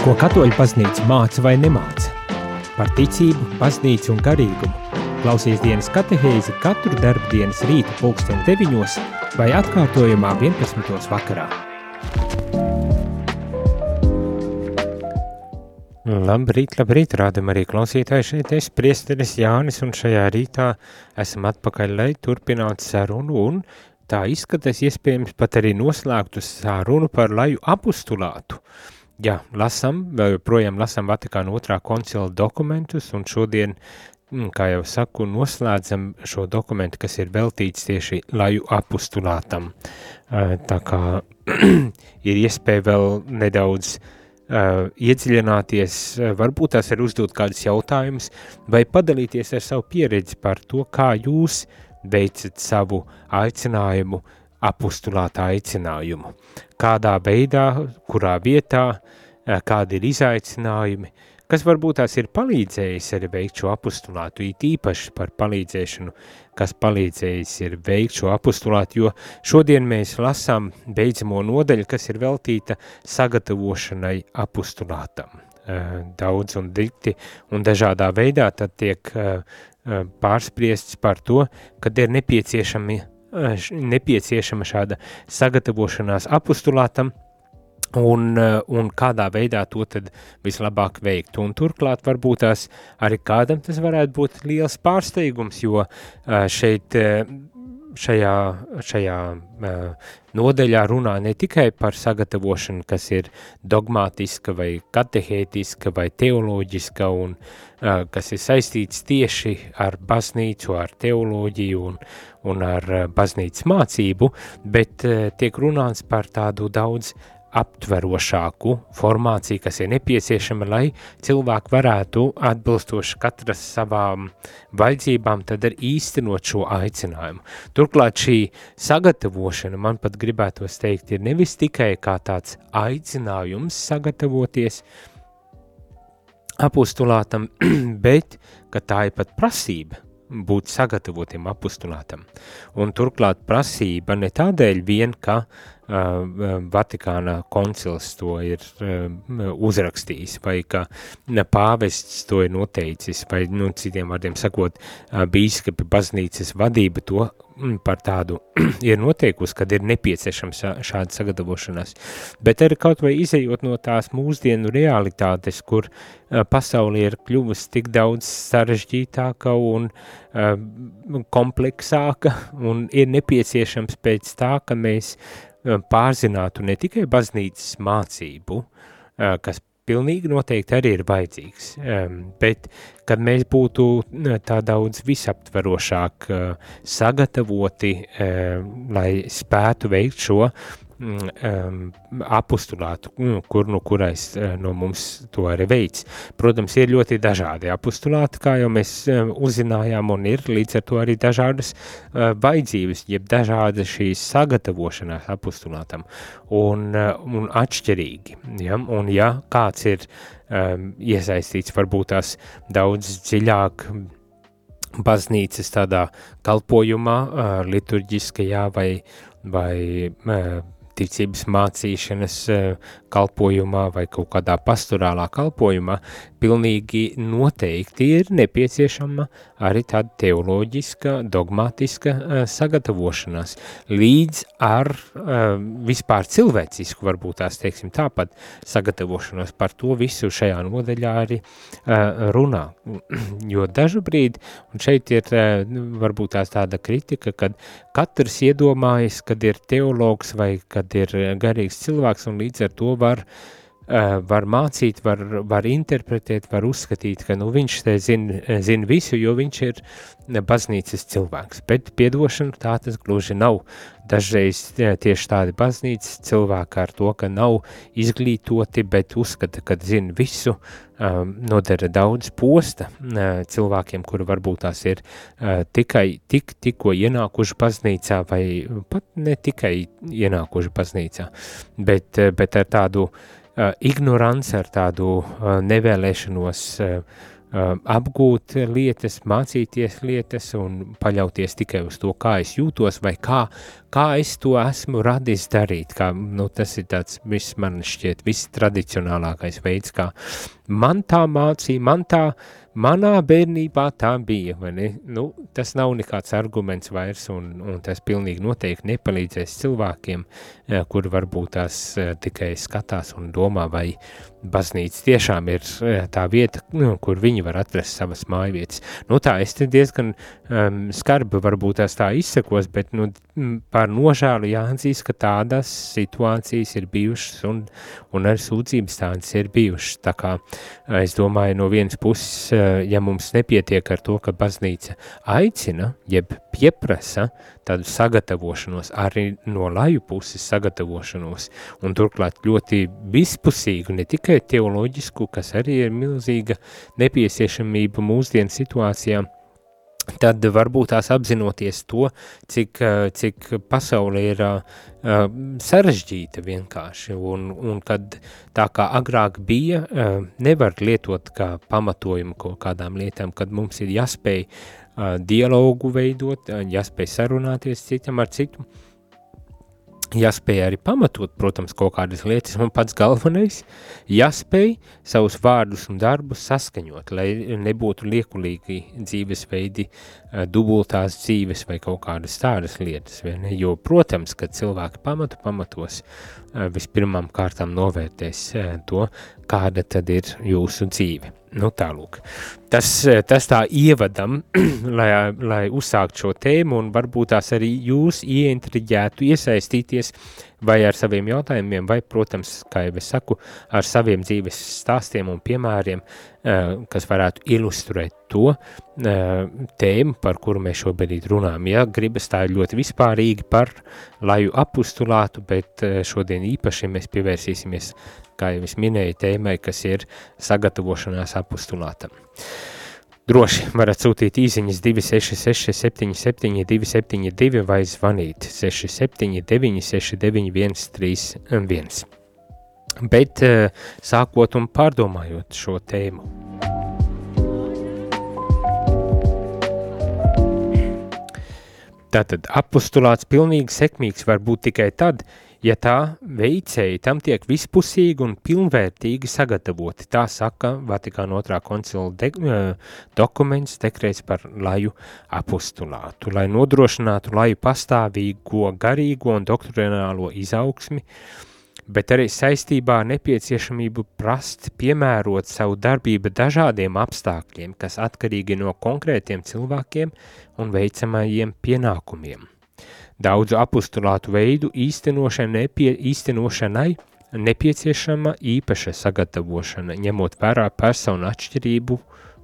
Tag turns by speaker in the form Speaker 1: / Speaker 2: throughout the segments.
Speaker 1: Ko katoļu baznīca māca vai nemāca? Par ticību, baznīcu un garīgumu. Klausies dienas katehēzi katru darbdienas rītu pulksteni deviņos vai atkārtojumā 11. vakarā.
Speaker 2: Labrīt, labrīt, rādam arī klausītāji šeit, es priesteris Jānis, un šajā rītā esam atpakaļ, lai turpinātu sarunu, un tā izskatās iespējams pat arī noslēgtu sarunu par laju apustulātu. Jā, lasam, vēl joprojām lasam Vatikāna otrā koncila dokumentus, un šodien, mm, kā jau saku, noslēdzam šo dokumentu, kas ir veltīts tieši laju apustulātam. Tā kā ir iespēja vēl nedaudz uh, uh, iedziļināties, uh, varbūt tās ir uzdot kādus jautājumus, vai padalīties ar savu pieredzi par to, kā jūs veicat savu aicinājumu, apustulāta aicinājumu. Kādā veidā, kurā vietā, uh, kādi ir izaicinājumi, kas varbūt tās ir palīdzējis arī veikt šo apustulātu, it īpaši par palīdzēšanu, kas palīdzējis ir veikt šo apustulātu, jo šodien mēs lasām beidzamo nodaļu, kas ir veltīta sagatavošanai apustulātam. Daudz un dikti un dažādā veidā tad tiek pārspriests par to, kad ir nepieciešami, nepieciešama šāda sagatavošanās apustulātam, un, eh, un kādā veidā to tad vislabāk veikt. Un turklāt varbūt tās arī kādam tas varētu būt liels pārsteigums, jo eh, šeit eh, šajā, šajā nodeļā runā ne tikai par sagatavošanu, kas ir dogmātiska vai katehētiska vai teoloģiska un kas ir saistīts tieši ar baznīcu, ar teoloģiju un, un ar baznīcas mācību, bet tiek runāts par tādu daudz aptverošāku formāciju, kas ir nepieciešama, lai cilvēki varētu atbilstoši katras savām vajadzībām tad arī īstenot šo aicinājumu. Turklāt šī sagatavošana, man pat gribētos teikt, ir nevis tikai kā tāds aicinājums sagatavoties apostulātam, bet ka tā ir pat prasība būt sagatavotiem apostulātam. Un turklāt prasība ne tādēļ vien, ka Vatikāna koncils to ir uzrakstījis, vai ka pāvests to ir noteicis, vai, nu, citiem vārdiem sakot, bīskapi baznīcas vadība to par tādu ir noteikusi, kad ir nepieciešams šāda sagatavošanās. Bet arī kaut vai izējot no tās mūsdienu realitātes, kur pasauli ir kļuvusi tik daudz sarežģītāka un kompleksāka, un ir nepieciešams pēc tā, ka mēs pārzinātu ne tikai baznīcas mācību, kas pilnīgi noteikti arī ir vajadzīgs, bet kad mēs būtu tā daudz visaptverošāk sagatavoti, lai spētu veikt šo um, apustulātu, nu, kur nu kurais uh, no mums to arī veids. Protams, ir ļoti dažādi apustulāti, kā jau mēs um, uzzinājām, un ir līdz ar to arī dažādas uh, vajadzības, jeb dažāda šīs sagatavošanās apustulātam, un, uh, un atšķirīgi. Ja? Un ja kāds ir um, iesaistīts varbūt tās daudz dziļāk, baznīcas tādā kalpojumā, uh, liturģiskajā vai, vai ticības mācīšanas eh, kalpojumā vai kaut kādā pastorālā kalpojumā, pilnīgi noteikti ir nepieciešama arī tāda teoloģiska, dogmatiska uh, sagatavošanās, līdz ar uh, vispār cilvēcisku, varbūt tās teiksim tāpat, sagatavošanos par to visu šajā nodaļā arī uh, runā. jo dažu brīdi, un šeit ir uh, varbūt tās tāda kritika, kad katrs iedomājas, kad ir teologs vai kad ir garīgs cilvēks, un līdz ar to var uh, Eh, var mācīt, var, var interpretēt, var uzskatīt, ka nu, viņš te zina zin visu, jo viņš ir baznīcas cilvēks. Bet piedošana tā tas gluži nav. Dažreiz tieši tādi baznīcas cilvēki ar to, ka nav izglītoti, bet uzskata, ka zina visu, nodara daudz posta cilvēkiem, kuri varbūt tās ir tikai tik, tikko ienākuši baznīcā vai pat ne tikai ienākuši baznīcā, bet, bet ar tādu uh, ignorants, ar tādu uh, nevēlēšanos uh, apgūt lietas, mācīties lietas un paļauties tikai uz to, kā es jūtos vai kā, kā es to esmu radis darīt. Kā, nu, tas ir tāds, viss man šķiet, viss tradicionālākais veids, kā man tā mācīja, man tā uh, manā bērnībā tā bija, vai ne? Nu, tas nav nekāds arguments vairs, un, un tas pilnīgi noteikti nepalīdzēs cilvēkiem, eh, kuri varbūt tās eh, tikai skatās un domā, vai baznīca tiešām ir eh, tā vieta, nu, kur viņi var atrast savas mājvietas. Nu tā, es te diezgan um, skarbi varbūt tās tā izsakos, bet nu, par nožēlu jāatzīst, ka tādas situācijas ir bijušas un, un arī sūdzības tādas ir bijušas. Tā kā es domāju, no vienas puses, ja mums nepietiek ar to, ka baznīca aicina, jeb pieprasa tādu sagatavošanos, arī no laju puses sagatavošanos, un turklāt ļoti vispusīgu, ne tikai teoloģisku, kas arī ir milzīga nepieciešamība mūsdienu situācijām, tad varbūt tās apzinoties to, cik, cik pasaule ir uh, sarežģīta vienkārši, un, un kad tā kā agrāk bija, uh, nevar lietot kā pamatojumu kaut kādām lietām, kad mums ir jāspēj dialogu veidot, jāspēj sarunāties citam ar citu, jāspēj arī pamatot, protams, kaut kādas lietas, un pats galvenais, jāspēj savus vārdus un darbus saskaņot, lai nebūtu liekulīgi dzīvesveidi, dubultās dzīves vai kaut kādas tādas lietas, jo, protams, kad cilvēki pamatu pamatos, vispirmām kārtām novērtēs to, kāda tad ir jūsu dzīve. Nu, tālūk. Tas, tas tā ievadam, lai, lai uzsākt šo tēmu un varbūt tās arī jūs ieintriģētu iesaistīties vai ar saviem jautājumiem, vai, protams, kā jau es saku, ar saviem dzīves stāstiem un piemēriem, eh, kas varētu ilustrēt to eh, tēmu, par kuru mēs šobrīd runājam. Ja gribas tā ļoti vispārīgi par laju apustulātu, bet eh, šodien īpaši mēs pievērsīsimies kā jau es minēju, tēmai, kas ir sagatavošanās apustulātam. Droši varat sūtīt īsiņas 266 77 272 vai zvanīt 679 691 31. Bet eh, sākot un pārdomājot šo tēmu. Tātad apustulāts pilnīgi sekmīgs var būt tikai tad, ja tā veicēji tam tiek vispusīgi un pilnvērtīgi sagatavoti. Tā saka Vatikāna otrā koncila de, dokuments dekrēts par laju apostulātu, lai nodrošinātu laju pastāvīgo garīgo un doktrinālo izaugsmi, bet arī saistībā ar nepieciešamību prast piemērot savu darbību dažādiem apstākļiem, kas atkarīgi no konkrētiem cilvēkiem un veicamajiem pienākumiem. Daudzu apustulātu veidu īstenošanai, nepie, īstenošanai nepieciešama īpaša sagatavošana, ņemot vērā personu atšķirību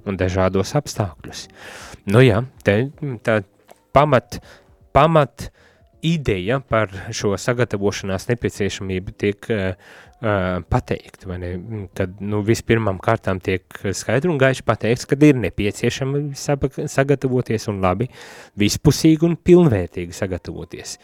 Speaker 2: un dažādos apstākļus. Nu jā, te, tā pamat, pamat ideja par šo sagatavošanās nepieciešamību tiek uh, pateikt, vai ne, kad, nu, vispirmām kārtām tiek skaidri un gaiši pateikts, kad ir nepieciešama sagatavoties un labi, vispusīgi un pilnvērtīgi sagatavoties.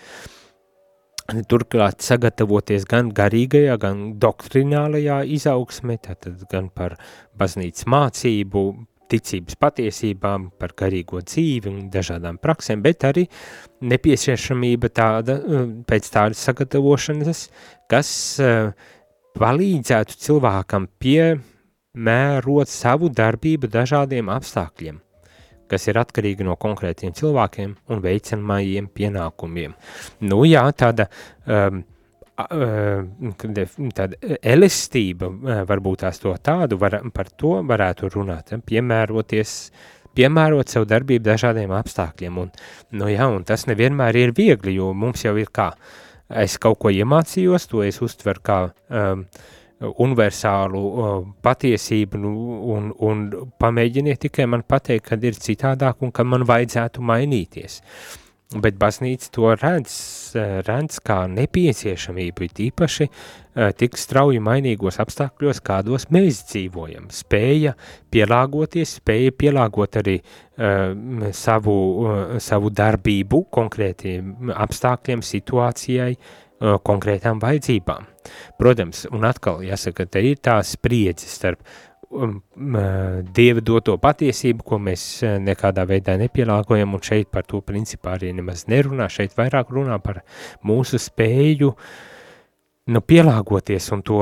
Speaker 2: Turklāt sagatavoties gan garīgajā, gan doktrinālajā izaugsmē, tātad gan par baznīcas mācību, ticības patiesībām, par garīgo dzīvi un dažādām praksēm, bet arī nepieciešamība tāda, pēc tādas sagatavošanas, kas uh, palīdzētu cilvēkam piemērot savu darbību dažādiem apstākļiem, kas ir atkarīgi no konkrētiem cilvēkiem un veicamajiem pienākumiem. Nu jā, tāda, um, tāda elastība, varbūt tās to tādu, var, par to varētu runāt, piemēroties, piemērot savu darbību dažādiem apstākļiem. Un, nu jā, un tas nevienmēr ir viegli, jo mums jau ir kā, es kaut ko iemācījos, to es uztveru kā um, universālu uh, patiesību nu, un, un pamēģiniet tikai man pateikt, kad ir citādāk un ka man vajadzētu mainīties. Bet baznīca to redz, redz kā nepieciešamību, tīpaši uh, tik strauji mainīgos apstākļos, kādos mēs dzīvojam. Spēja pielāgoties, spēja pielāgot arī uh, savu, uh, savu darbību konkrētiem apstākļiem, situācijai, uh, konkrētām vajadzībām. Protams, un atkal jāsaka, te ir tā spriedze starp Dieva doto patiesību, ko mēs nekādā veidā nepielāgojam, un šeit par to principā arī nemaz nerunā, šeit vairāk runā par mūsu spēju nu, pielāgoties un to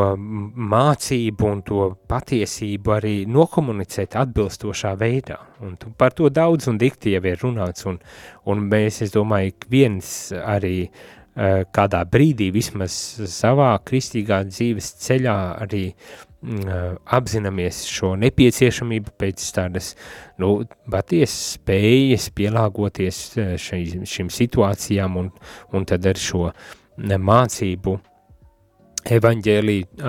Speaker 2: mācību un to patiesību arī nokomunicēt atbilstošā veidā. Un par to daudz un dikti jau ir runāts, un, un mēs, es domāju, viens arī uh, kādā brīdī vismaz savā kristīgā dzīves ceļā arī uh, apzināmies šo nepieciešamību pēc tādas, nu, patiesas spējas pielāgoties šai, šim situācijām un, un tad ar šo mācību evaņģēliju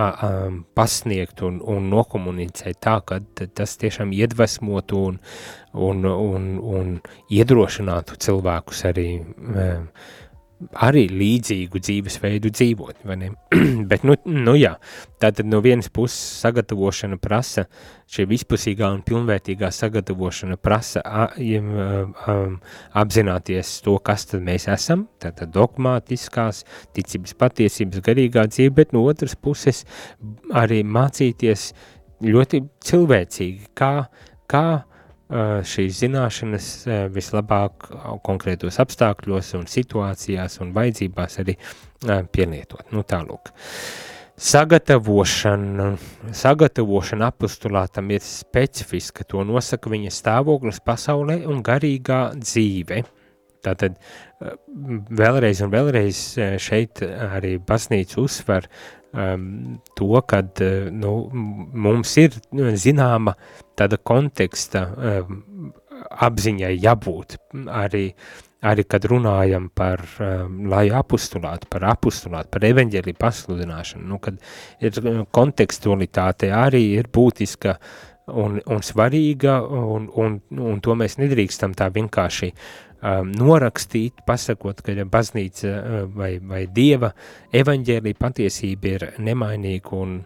Speaker 2: pasniegt un, un nokomunicēt tā, ka tas tiešām iedvesmotu un, un, un, un iedrošinātu cilvēkus arī arī līdzīgu dzīvesveidu dzīvot, vai ne? Bet, nu, nu jā, tātad no vienas puses sagatavošana prasa, šī vispusīgā un pilnvērtīgā sagatavošana prasa a, a, apzināties to, kas tad mēs esam, tātad dogmātiskās, ticības patiesības, garīgā dzīve, bet no otras puses arī mācīties ļoti cilvēcīgi, kā, kā šīs zināšanas vislabāk konkrētos apstākļos un situācijās un vajadzībās arī pielietot. Nu tālūk. Sagatavošana, sagatavošana apostulātam ir specifiska, to nosaka viņa stāvoklis pasaulē un garīgā dzīve. Tātad vēlreiz un vēlreiz šeit arī baznīca uzsver um, to, ka nu, mums ir zināma tāda konteksta um, apziņai jābūt. Arī, arī kad runājam par um, lai apustulātu, par apustulātu, par evaņģēlī pasludināšanu, nu, kad ir kontekstualitāte arī ir būtiska un, un svarīga, un, un, un to mēs nedrīkstam tā vienkārši um, norakstīt, pasakot, ka baznīca uh, vai, vai dieva evaņģēlī patiesība ir nemainīga un,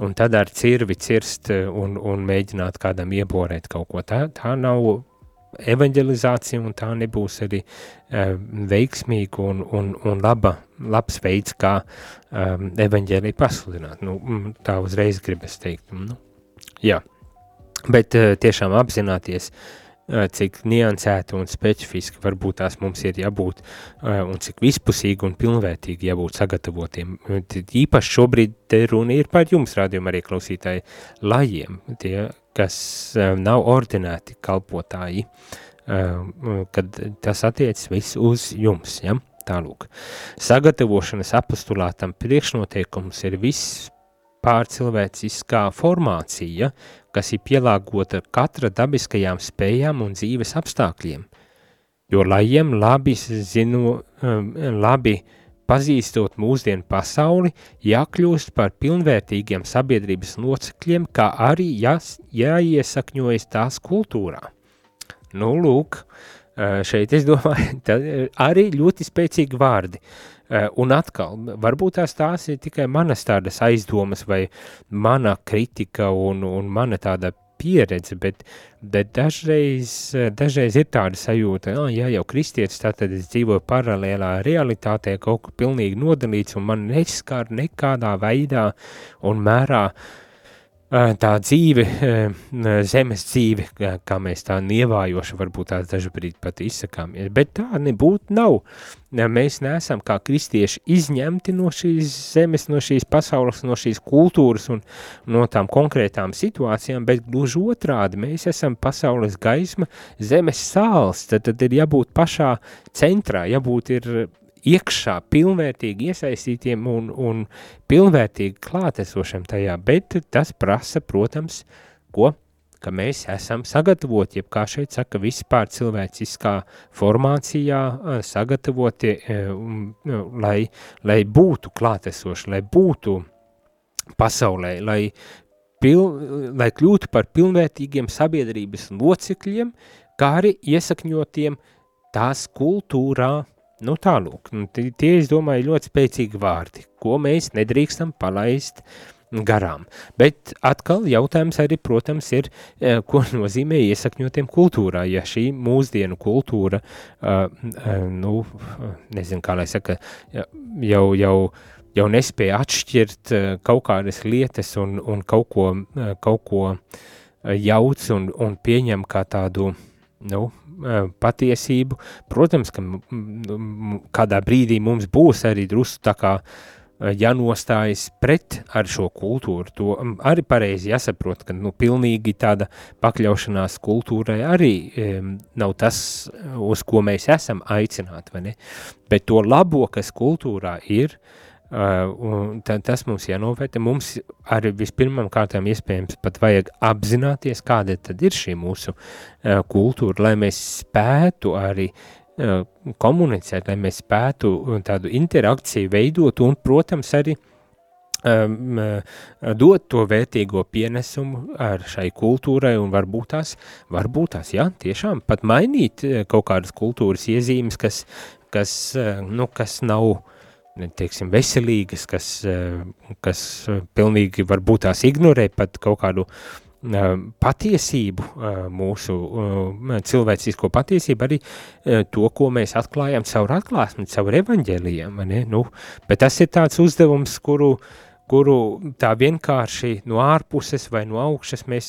Speaker 2: un tad ar cirvi cirst un, un mēģināt kādam ieborēt kaut ko. Tā, tā nav evanģelizācija un tā nebūs arī uh, veiksmīga un, un, un laba, labs veids, kā um, evaņģēlī pasludināt. Nu, tā uzreiz gribas teikt. Nu, jā, bet uh, tiešām apzināties uh, cik niansēti un specifiski varbūt tās mums ir jābūt eh, un cik vispusīgi un pilnvērtīgi jābūt sagatavotiem. Īpaši šobrīd te runa ir par jums, rādījuma arī klausītāji, lajiem, tie, kas eh, nav ordinēti kalpotāji, kad tas attiecas viss uz jums, ja? Tālūk. Sagatavošanas apostulātam priekšnoteikums ir viss pārcilvēciskā formācija, kas ir pielāgota katra dabiskajām spējām un dzīves apstākļiem, jo lajiem labi zinu, um, labi pazīstot mūsdienu pasauli, jākļūst par pilnvērtīgiem sabiedrības locekļiem, kā arī jās, jāiesakņojas tās kultūrā. Nu, lūk, uh, šeit es domāju, arī ļoti spēcīgi vārdi. Eh, un atkal, varbūt tās tās ir tikai manas tādas aizdomas vai mana kritika un, un mana tāda pieredze, bet, bet dažreiz, dažreiz ir tāda sajūta, ah, ja jau kristietis, tad es dzīvoju paralēlā realitātē, kaut kur pilnīgi nodalīts un man neskar nekādā veidā un mērā. uh, tā dzīve, zemes dzīve, kā mēs tā nievājoši varbūt tās dažbrīd pat izsakāmies, bet tā nebūtu nav. Mēs neesam kā kristieši izņemti no šīs zemes, no šīs pasaules, no šīs kultūras un no tām konkrētām situācijām, bet gluži otrādi, mēs esam pasaules gaisma, zemes sāls, tad, tad ir jābūt pašā centrā, jābūt ir iekšā pilnvērtīgi iesaistītiem un, un pilnvērtīgi klātesošiem tajā, bet tas prasa, protams, ko, ka mēs esam sagatavoti, jeb kā šeit saka, vispār cilvēciskā formācijā sagatavoti, lai, lai būtu klātesoši, lai būtu pasaulē, lai, pil, lai kļūtu par pilnvērtīgiem sabiedrības locekļiem, kā arī iesakņotiem tās kultūrā, Nu tālūk, nu, tie, es domāju, ļoti spēcīgi vārdi, ko mēs nedrīkstam palaist garām. Bet atkal jautājums arī, protams, ir, eh, ko nozīmē iesakņotiem kultūrā, ja šī mūsdienu kultūra, uh, uh, nu, nezinu, kā lai saka, jau, jau jau nespēja atšķirt kaut kādas lietas un, un kaut ko, kaut ko jauc un, un pieņem kā tādu, nu, patiesību. Protams, ka kādā brīdī mums būs arī drusku tā kā jānostājas pret ar šo kultūru. To arī pareizi jāsaprot, ka nu, pilnīgi tāda pakļaušanās kultūrai arī um, nav tas, uz ko mēs esam aicināti? Bet to labo, kas kultūrā ir, uh, tad tas mums jānovērtē. Mums arī vispirmām kārtām iespējams pat vajag apzināties, kāda tad ir šī mūsu uh, kultūra, lai mēs spētu arī uh, komunicēt, lai mēs spētu tādu interakciju veidot un, protams, arī um, dot to vērtīgo pienesumu ar šai kultūrai un varbūt tās, varbūt tās, jā, tiešām pat mainīt kaut kādas kultūras iezīmes, kas, kas, nu, kas nav, teiksim, veselīgas, kas, kas pilnīgi varbūt tās ignorē pat kaut kādu uh, patiesību, mūsu cilvēcisko patiesību, arī to, ko mēs atklājam caur atklāsmi, caur evaņģēlijiem, nu, bet tas ir tāds uzdevums, kuru, kuru tā vienkārši no ārpuses vai no augšas mēs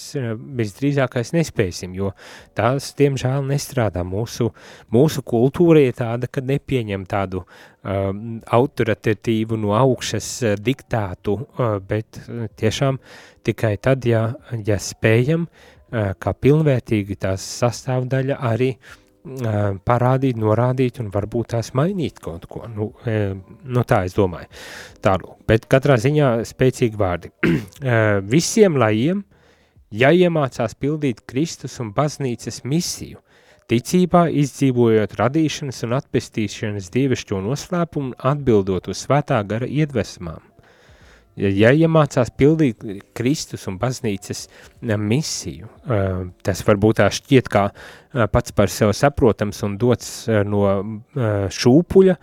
Speaker 2: visdrīzākais nespēsim, jo tās, diemžēl, nestrādā. Mūsu, mūsu kultūra ir tāda, ka nepieņem tādu um, autoritatīvu no augšas diktātu, uh, bet tiešām uh, tikai tad, ja, ja spējam kā pilnvērtīgi tās sastāvdaļa arī parādīt, norādīt un varbūt tās mainīt kaut ko. Nu, nu tā es domāju. Tālu. Bet katrā ziņā spēcīgi vārdi. Visiem lajiem jāiemācās pildīt Kristus un baznīcas misiju, ticībā izdzīvojot radīšanas un atpestīšanas dievišķo noslēpumu atbildot uz svētā gara iedvesmām ja iemācās pildīt Kristus un baznīcas misiju, tas varbūt tā šķiet kā pats par sevi saprotams un dots no šūpuļa,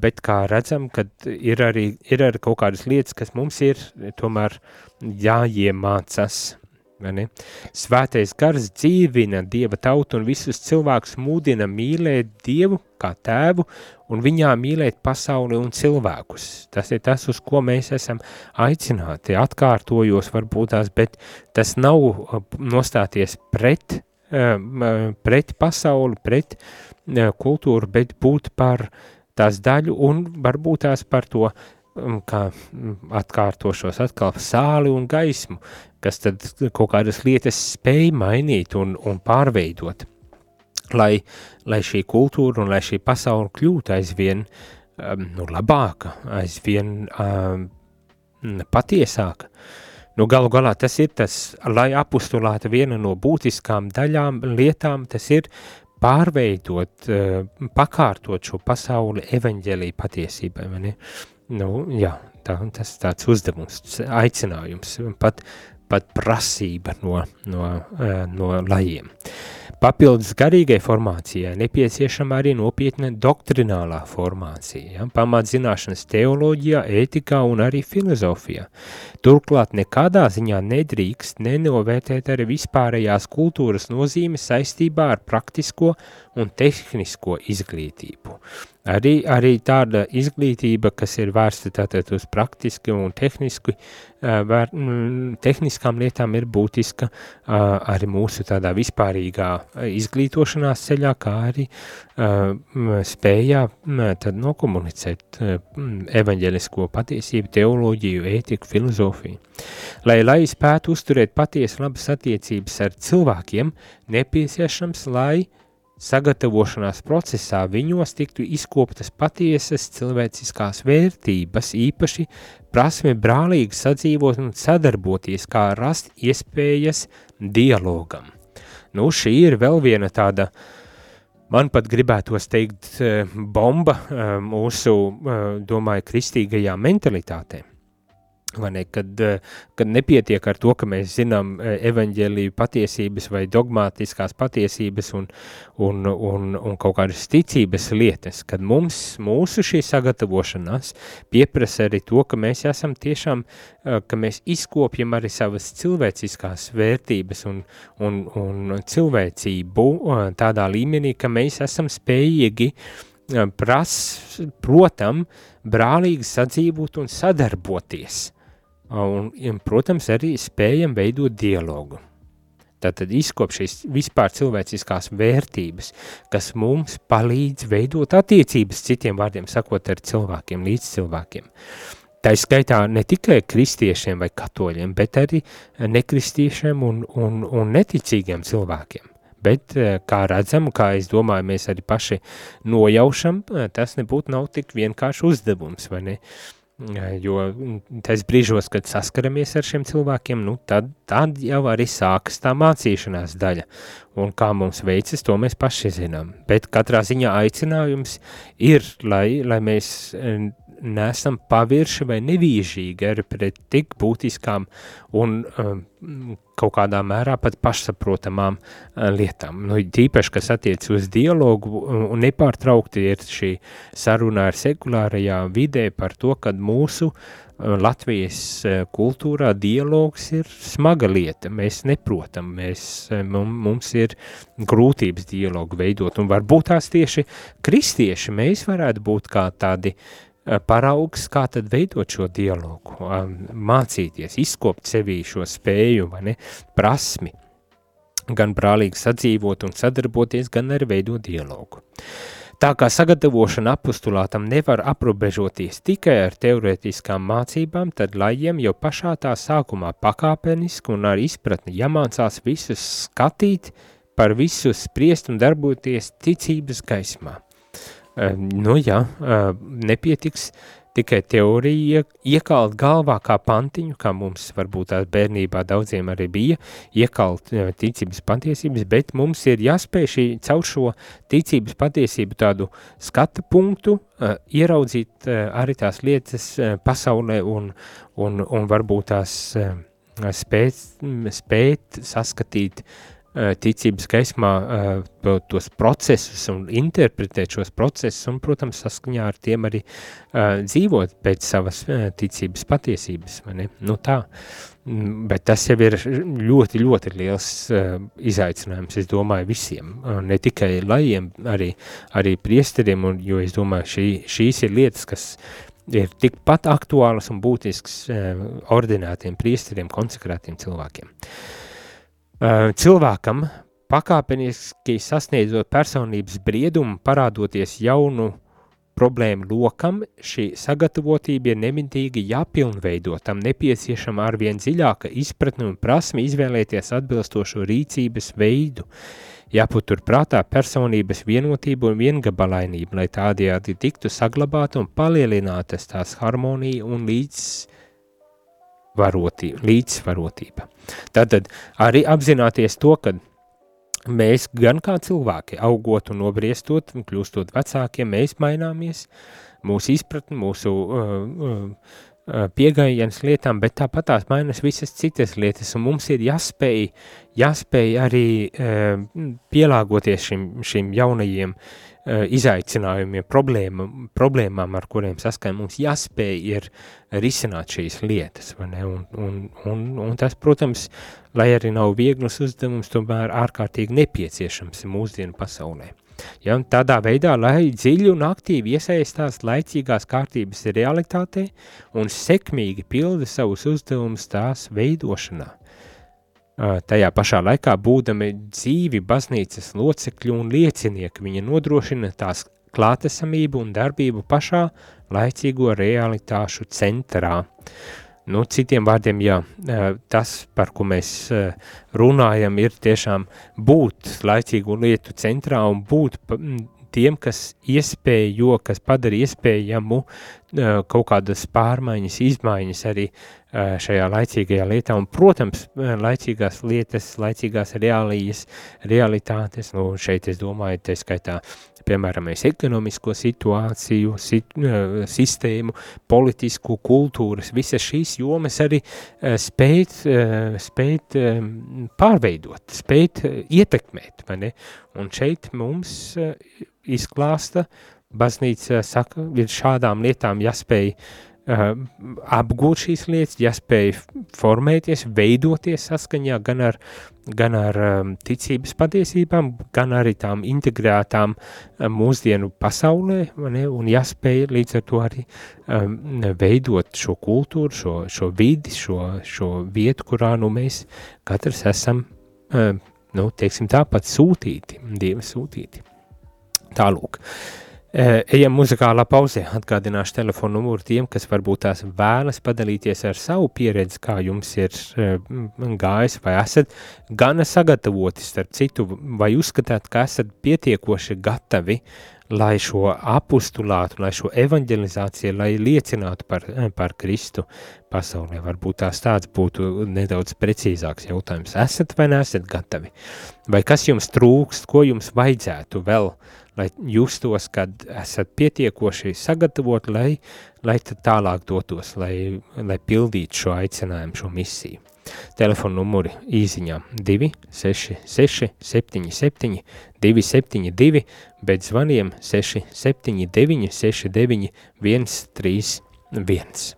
Speaker 2: bet kā redzam, kad ir arī, ir arī kaut kādas lietas, kas mums ir tomēr jāiemācas Svētais gars dzīvina Dieva tautu un visus cilvēkus mūdina mīlēt Dievu kā tēvu un viņā mīlēt pasauli un cilvēkus. Tas ir tas, uz ko mēs esam aicināti, atkārtojos varbūt tās, bet tas nav uh, nostāties pret, uh, pret pasauli, pret uh, kultūru, bet būt par tās daļu un varbūt tās par to um, kā mm, atkārtošos atkal sāli un gaismu, kas tad kaut kādas lietas spēj mainīt un, un pārveidot, lai, lai šī kultūra un lai šī pasaule kļūtu aizvien um, nu, labāka, aizvien um, patiesāka. Nu, galu galā tas ir tas, lai apustulāta viena no būtiskām daļām, lietām, tas ir pārveidot, uh, pakārtot šo pasauli evaņģēlī patiesībai? Nu, jā, tā, tas tāds uzdevums, aicinājums, pat pat prasība no, no, eh, no lajiem. Papildus garīgai formācijai nepieciešama arī nopietna doktrinālā formācija, ja? pamatzināšanas teoloģijā, ētikā un arī filozofijā. Turklāt nekādā ziņā nedrīkst nenovērtēt arī vispārējās kultūras nozīme saistībā ar praktisko un tehnisko izglītību. Arī, arī tāda izglītība, kas ir vērsta tātad uz praktiski un tehniski, vēr, tehniskām lietām ir būtiska arī mūsu tādā vispārīgā izglītošanās ceļā, kā arī spējā tad nokomunicēt evaņģelisko patiesību, teoloģiju, ētiku, filozofiju. Lai, lai spētu uzturēt patiesi labas attiecības ar cilvēkiem, nepieciešams, lai sagatavošanās procesā viņos tiktu izkoptas patiesas cilvēciskās vērtības, īpaši prasme brālīgi sadzīvot un sadarboties, kā rast iespējas dialogam. Nu, šī ir vēl viena tāda, man pat gribētos teikt, eh, bomba eh, mūsu, eh, domāju, kristīgajā mentalitātē Ne, kad, eh, kad nepietiek ar to, ka mēs zinām eh, evaņģēlīju patiesības vai dogmātiskās patiesības un, un, un, un kaut kādas ticības lietas, kad mums, mūsu šī sagatavošanās pieprasa arī to, ka mēs esam tiešām, eh, ka mēs izkopjam arī savas cilvēciskās vērtības un, un, un cilvēcību tādā līmenī, ka mēs esam spējīgi pras, protam, brālīgi sadzīvot un sadarboties. Un, un, protams, arī spējam veidot dialogu. Tātad izkop šīs vispār cilvēciskās vērtības, kas mums palīdz veidot attiecības, citiem vārdiem sakot, ar cilvēkiem, līdz cilvēkiem. Tā ir skaitā ne tikai kristiešiem vai katoļiem, bet arī nekristiešiem un, un, un neticīgiem cilvēkiem. Bet, kā redzam, kā es domāju, mēs arī paši nojaušam, tas nebūtu nav tik vienkārši uzdevums, vai ne? Uh, Jo tais brīžos, kad saskaramies ar šiem cilvēkiem, nu, tad, tad jau arī sākas tā mācīšanās daļa. Un kā mums veicas, to mēs paši zinām. Bet katrā ziņā aicinājums ir, lai, lai mēs nesam pavirši vai nevīžīgi arī pret tik būtiskām un um, kaut kādā mērā pat pašsaprotamām uh, lietām. Nu, tīpaši, kas attiec uz dialogu un nepārtraukti ir šī saruna ar sekulārajā vidē par to, kad mūsu uh, Latvijas uh, kultūrā dialogs ir smaga lieta, mēs neprotam, mēs, mums ir grūtības dialogu veidot, un varbūt tās tieši kristieši mēs varētu būt kā tādi uh, paraugs, kā tad veidot šo dialogu, um, mācīties, izkopt sevī šo spēju, vai ne, prasmi, gan brālīgi sadzīvot un sadarboties, gan arī veidot dialogu. Tā kā sagatavošana apustulātam nevar aprobežoties tikai ar teorētiskām mācībām, tad lajiem jau pašā tā sākumā pakāpeniski un ar izpratni jāmācās visus skatīt, par visu spriest un darboties ticības gaismā. Nu jā, nepietiks tikai teorija iekalt galvā kā pantiņu, kā mums varbūt tās bērnībā daudziem arī bija, iekalt ticības patiesības, bet mums ir jāspēj šī caur šo ticības patiesību tādu skata punktu, ieraudzīt arī tās lietas pasaulē un, un, un varbūt tās spēt, spēt saskatīt uh, Eh, ticības gaismā uh, tos procesus un interpretēt šos procesus un, protams, saskaņā ar tiem arī uh, dzīvot pēc savas ticības patiesības? Nu tā, mm, bet tas jau ir ļoti, ļoti liels uh, izaicinājums, es domāju, visiem, ne tikai lajiem, arī, arī priesteriem, un, jo es domāju, šī, šīs ir lietas, kas ir tikpat aktuālas un būtisks uh, ordinētiem priesteriem, konsekrētiem cilvēkiem. Uh, Eh, cilvēkam pakāpeniski sasniedzot personības briedumu, parādoties jaunu problēmu lokam, šī sagatavotība ir nemitīgi jāpilnveido, tam nepieciešama arvien dziļāka izpratne un prasme izvēlēties atbilstošo rīcības veidu. Jāpatur prātā personības vienotība un viengabalainība, lai tādējādi tiktu saglabāta un palielinātas tās harmonija un līdz varotība, līdzsvarotība. Tātad arī apzināties to, ka mēs gan kā cilvēki, augot un nobriestot un kļūstot vecākiem, mēs maināmies, mūsu izpratni, mūsu uh, uh, uh piegājiens lietām, bet tāpat tās mainas visas citas lietas, un mums ir jāspēj, jāspēj arī uh, pielāgoties šim, šim jaunajiem uh, izaicinājumiem, problēma, problēmām, ar kuriem saskar mums jāspēj ir risināt šīs lietas? Un, un, un, un tas, protams, lai arī nav viegls uzdevums, tomēr ārkārtīgi nepieciešams mūsdienu pasaulē. Ja, tādā veidā, lai dziļi un aktīvi iesaistās laicīgās kārtības realitātē un sekmīgi pilda savus uzdevumus tās veidošanā. Tajā pašā laikā būdami dzīvi baznīcas locekļi un liecinieki, viņa nodrošina tās klātesamību un darbību pašā laicīgo realitāšu centrā. Nu, citiem vārdiem, jā, tas, par ko mēs runājam, ir tiešām būt laicīgu lietu centrā un būt tiem, kas iespējo, kas padara iespējamu kaut kādas pārmaiņas, izmaiņas arī šajā laicīgajā lietā, un, protams, laicīgās lietas, laicīgās reālijas, realitātes, nu, šeit es domāju, te skaitā piemēram, ekonomisko situāciju, sit, sistēmu, politisku, kultūras, visas šīs jomas arī spēt, spēt pārveidot, spēt ietekmēt, vai ne? Un šeit mums izklāsta, baznīca saka, ir šādām lietām jāspēj
Speaker 3: uh, apgūt šīs lietas, jāspēj formēties, veidoties saskaņā gan ar, gan ar um, ticības patiesībām, gan arī tām integrētām um, mūsdienu pasaulē, ne, un jāspēj līdz ar to arī um, veidot šo kultūru, šo, šo vidi, šo, šo vietu, kurā nu mēs katrs esam, um, nu, teiksim tāpat sūtīti, Dieva sūtīti. Tālūk. Uh, Ejam muzikālā pauzē, atgādināšu telefonu numuru tiem, kas varbūt tās vēlas padalīties ar savu pieredzi, kā jums ir gājis, vai esat gana sagatavoti, starp citu, vai uzskatāt, ka esat pietiekoši gatavi, lai šo apustulātu, lai šo evanģelizāciju, lai liecinātu par, par Kristu pasaulē. Varbūt tās tāds būtu nedaudz precīzāks jautājums. Esat vai neesat gatavi? Vai kas jums trūkst, ko jums vajadzētu vēl lai justos, kad esat pietiekoši sagatavot, lai, lai tad tālāk dotos, lai, lai pildītu šo aicinājumu, šo misiju. Telefona numuri īsiņā 266 77 272, bet zvaniem 679 69 131.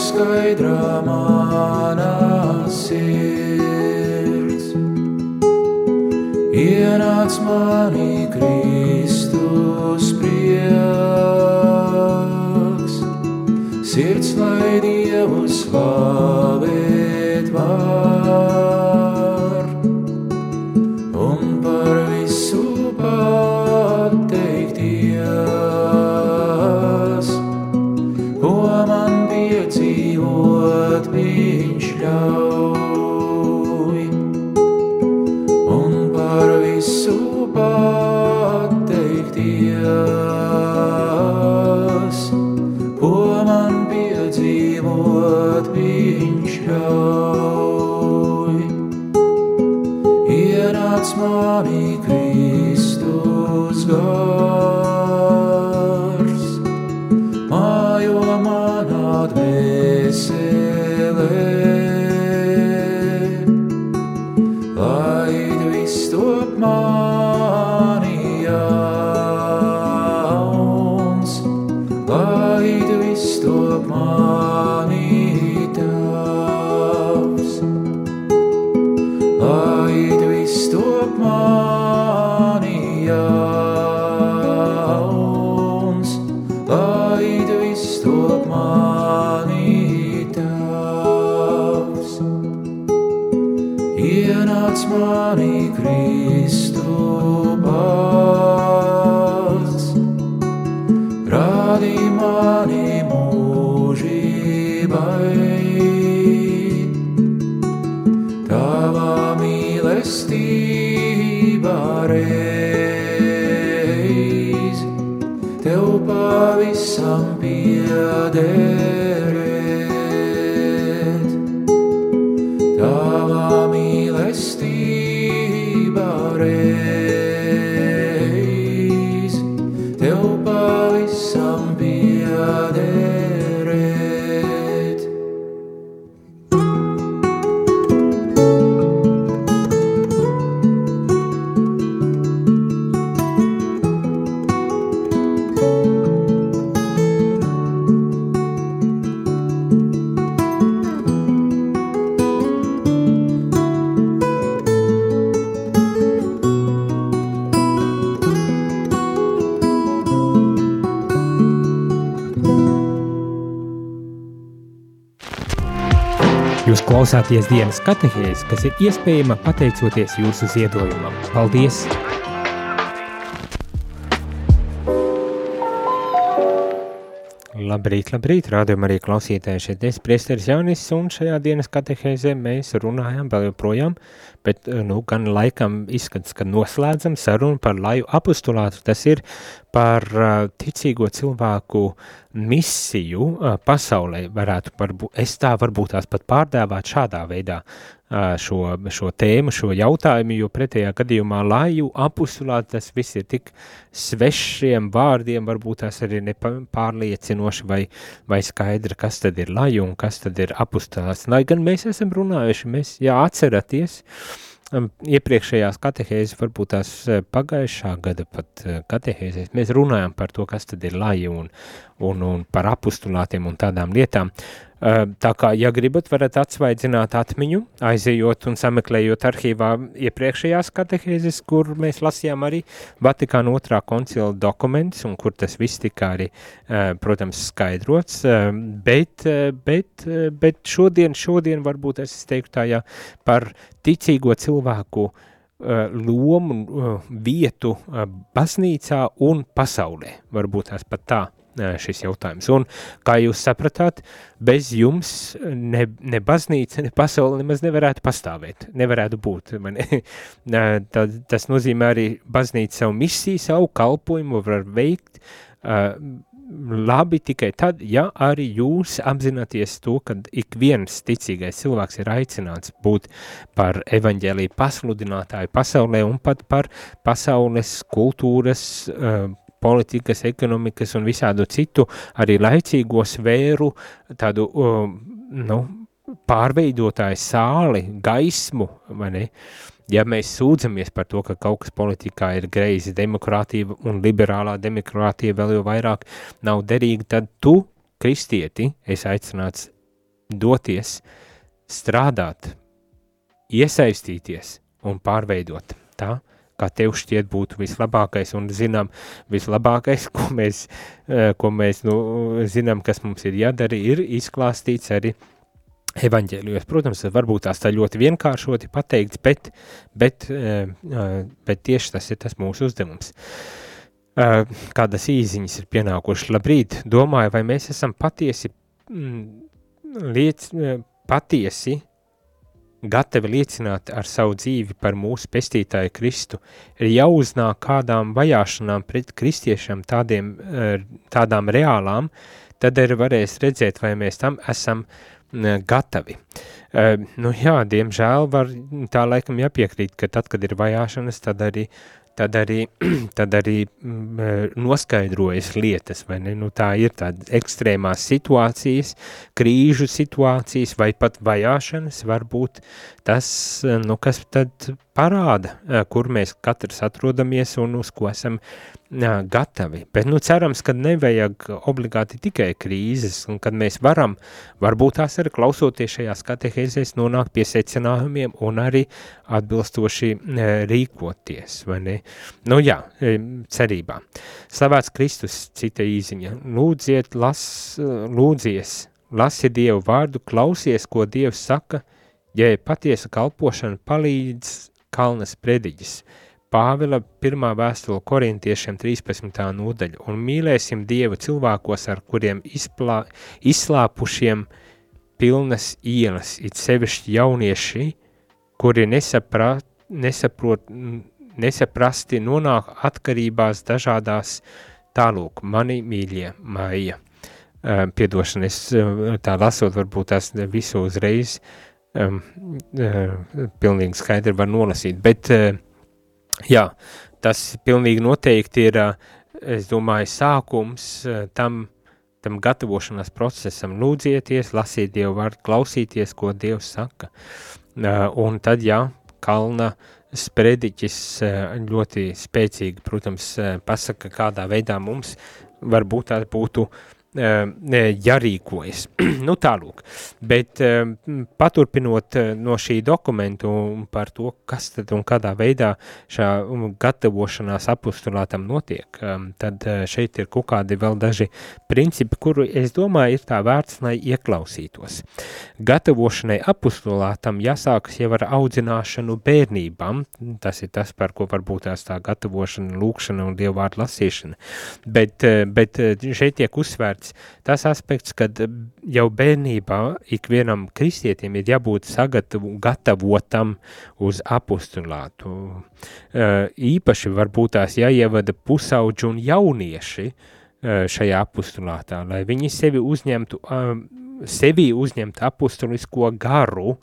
Speaker 1: skaidrā
Speaker 3: manā sirds. Ienāc manī Kristus prieks, sirds lai Dievu slavēt vārdu. dādi mani mūžībai. Tavā mīlestībā reiz tev pavisam piedēļ.
Speaker 1: Klausāties dienas katehēs, kas ir iespējama pateicoties jūsu ziedojumam. Paldies!
Speaker 2: Labrīt, labrīt, rādījumā arī klausītāji šeit es priesteris Jaunis, un šajā dienas katehēzē mēs runājam vēl joprojām, bet, nu, gan laikam izskats, ka noslēdzam sarunu par laju apostulātu, tas ir par uh, ticīgo cilvēku misiju uh, pasaulē, varētu, varbūt, es tā varbūt tās pat pārdēvāt šādā veidā šo, šo tēmu, šo jautājumu, jo pretējā gadījumā laju apustulāt tas viss ir tik svešiem vārdiem, varbūt tās arī nepārliecinoši vai, vai skaidra, kas tad ir laju un kas tad ir apustulāts. Lai gan mēs esam runājuši, mēs, jā, atceraties, uh, iepriekšējās katehēzes, varbūt tās pagājušā gada pat eh, katehēzēs, mēs runājam par to, kas tad ir laja un, un, un par apustulātiem un tādām lietām. Tā kā, ja gribat, varat atsvaidzināt atmiņu, aizejot un sameklējot arhīvā iepriekšējās katehēzes, kur mēs lasījām arī Vatikāna otrā koncila dokumentus, un kur tas viss tika arī, protams, skaidrots, bet, bet, bet šodien, šodien varbūt es teiktu tā, ja par ticīgo cilvēku lomu, vietu baznīcā un pasaulē, varbūt tās pat tā šis jautājums. Un, kā jūs sapratāt, bez jums ne, ne baznīca, ne pasaule nemaz nevarētu pastāvēt, nevarētu būt. Man, Tad, tas nozīmē arī baznīca savu misiju, savu kalpojumu var veikt uh, labi tikai tad, ja arī jūs apzināties to, ka ik viens ticīgais cilvēks ir aicināts būt par evaņģēlīju pasludinātāju pasaulē un pat par pasaules kultūras uh, politikas, ekonomikas un visādu citu arī laicīgo sfēru tādu, um, nu, pārveidotāju sāli, gaismu, vai ne? Ja mēs sūdzamies par to, ka kaut kas politikā ir greizi, demokrātija un liberālā demokrātija vēl jau vairāk nav derīga, tad tu, kristieti, esi aicināts doties, strādāt, iesaistīties un pārveidot tā, kā tev šķiet būtu vislabākais un zinām vislabākais, ko mēs, eh, ko mēs nu, zinām, kas mums ir jādara, ir izklāstīts arī evaņģēlijos. Protams, varbūt tās tā ļoti vienkāršoti pateikts, bet, bet, eh, eh, bet tieši tas ir tas mūsu uzdevums. Kādas īziņas ir pienākušas? Labrīt, domāju, vai mēs esam patiesi, mm, liec, patiesi gatavi liecināt ar savu dzīvi par mūsu pestītāju Kristu, ir jāuznāk kādām vajāšanām pret kristiešiem tādiem, eh, tādām reālām, tad arī varēs redzēt, vai mēs tam esam gatavi. Uh, nu jā, diemžēl var tā laikam jāpiekrīt, ka tad, kad ir vajāšanas, tad arī tad arī, tad arī mm, eh, noskaidrojas lietas, vai ne? Nu, tā ir tāda ekstrēmās situācijas, krīžu situācijas vai pat vajāšanas, varbūt tas, eh, nu, kas tad parāda, eh, kur mēs katrs atrodamies un uz ko esam jā, gatavi. Bet, nu, cerams, ka nevajag obligāti tikai krīzes, un kad mēs varam, varbūt tās arī klausoties šajās katehēzēs, nonākt pie secinājumiem un arī atbilstoši rīkoties, vai ne? Nu, jā, cerībā. Slavēts Kristus, cita īziņa. Lūdziet, las, lūdzies, lasi Dievu vārdu, klausies, ko Dievs saka, ja patiesa kalpošana palīdz kalnas prediģis. Pāvila pirmā vēstule korintiešiem 13. nodaļa, un mīlēsim Dievu cilvēkos, ar kuriem izplā, izslāpušiem pilnas ielas, it sevišķi jaunieši, kuri nesaprāt, nesaprot, nesaprasti nonāk atkarībās dažādās tālūk, mani mīļie maija. Uh, piedošana, es uh, tā lasot, varbūt tās visu uzreiz um, uh, pilnīgi skaidri var nolasīt, bet uh, Jā, tas pilnīgi noteikti ir, es domāju, sākums tam, tam gatavošanās procesam. Lūdzieties, lasiet Dievu vārdu, klausīties, ko Dievs saka. Un tad, jā, kalna sprediķis ļoti spēcīgi, protams, pasaka, kādā veidā mums varbūt tā būtu jārīkojas. nu tālūk, bet paturpinot no šī dokumentu par to, kas tad un kādā veidā šā gatavošanās apustulātam notiek, tad šeit ir kaut kādi vēl daži principi, kuru es domāju ir tā vērts, lai ieklausītos. Gatavošanai apustulātam jāsākas jau ar audzināšanu bērnībām, tas ir tas, par ko varbūt tās tā gatavošana, lūkšana un dievvārdu lasīšana, bet, bet šeit tiek uzsvērts tas aspekts, kad jau bērnībā ikvienam kristietim ir jābūt sagatavu, gatavotam uz apustulātu. Īpaši varbūt tās jāievada pusauģi un jaunieši šajā apustulātā, lai viņi sevi uzņemtu, sevi uzņemtu apustulisko garu,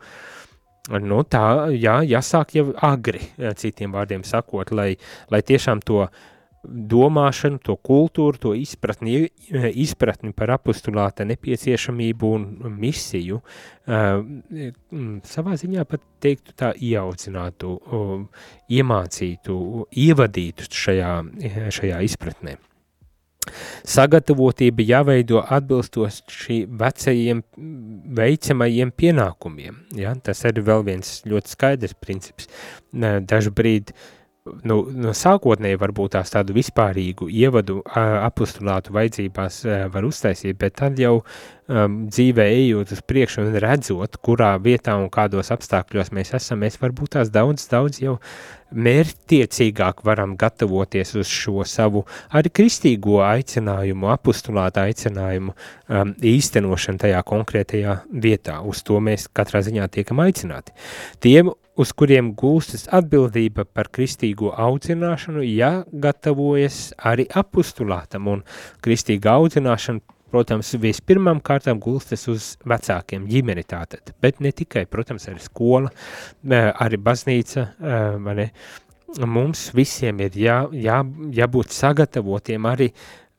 Speaker 2: Nu, tā, jā, jāsāk jau agri, citiem vārdiem sakot, lai, lai tiešām to uh, domāšanu, to kultūru, to izpratni, izpratni par apostulāta nepieciešamību un misiju, savā ziņā pat teiktu tā ieaudzinātu, iemācītu, ievadītu šajā, šajā izpratnē. Sagatavotība jāveido atbilstoši vecajiem veicamajiem pienākumiem. Ja? Tas ir vēl viens ļoti skaidrs princips. Dažbrīd uh, nu, no sākotnēji varbūt tās tādu vispārīgu ievadu apustulātu vajadzībās var uztaisīt, bet tad jau um, dzīvē ejot uz priekšu un redzot, kurā vietā un kādos apstākļos mēs esam, mēs varbūt tās daudz, daudz jau mērķtiecīgāk varam gatavoties uz šo savu arī kristīgo aicinājumu, apustulāta aicinājumu um, īstenošanu tajā konkrētajā vietā. Uz to mēs katrā ziņā tiekam aicināti. Tiem, uz kuriem gūstas atbildība par kristīgo audzināšanu, jāgatavojas arī apustulātam un kristīga audzināšana protams, vispirmām kārtām gulstas uz vecākiem ģimeni tātad, bet ne tikai, protams, arī skola, arī baznīca, ne, mums visiem ir jā, jā, jābūt sagatavotiem arī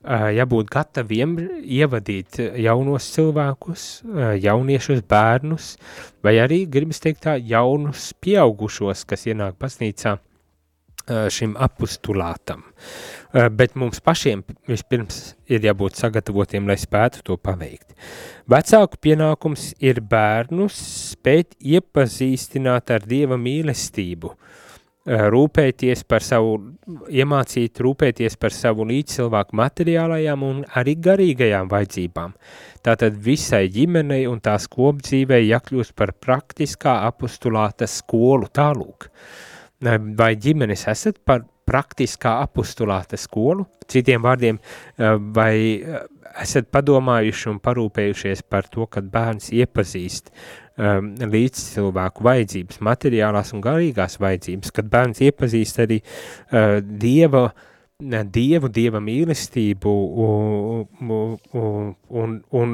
Speaker 2: jābūt gataviem ievadīt jaunos cilvēkus, jauniešus, bērnus, vai arī, gribas teikt tā, jaunus pieaugušos, kas ienāk baznīcā šim apustulātam. Bet mums pašiem vispirms ir jābūt sagatavotiem, lai spētu to paveikt. Vecāku pienākums ir bērnus spēt iepazīstināt ar Dieva mīlestību, rūpēties par savu, iemācīt rūpēties par savu līdzcilvēku materiālajām un arī garīgajām vajadzībām. Tātad visai ģimenei un tās kopdzīvei jākļūst par praktiskā apostulāta skolu tālūk. Uh, vai ģimenes esat par praktiskā apustulāta skolu, citiem vārdiem, eh, vai eh, esat padomājuši un parūpējušies par to, kad bērns iepazīst um, līdz cilvēku vajadzības, materiālās un garīgās vajadzības, kad bērns iepazīst arī uh, Dieva uh, Dievu, Dieva mīlestību un, un, un, un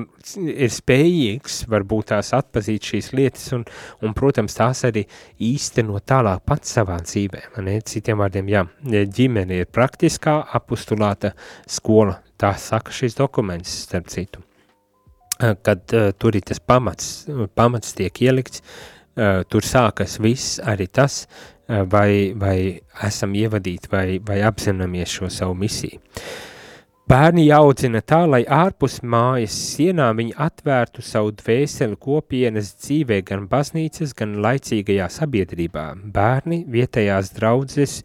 Speaker 2: ir spējīgs varbūt tās atpazīt šīs lietas un, un protams, tās arī īstenot tālāk pats savā dzīvē. Ne? Citiem vārdiem, jā, ģimene ir praktiskā apustulāta skola, tā saka šis dokuments, starp citu. Kad uh, tur ir tas pamats, pamats tiek ielikts, uh, tur sākas viss arī tas, Eh, vai, vai esam ievadīti, vai, vai apzināmies šo savu misiju. Bērni jāaudzina tā, lai ārpus mājas sienām viņi atvērtu savu dvēseli kopienas dzīvē, gan baznīcas, gan laicīgajā sabiedrībā. Bērni vietējās draudzes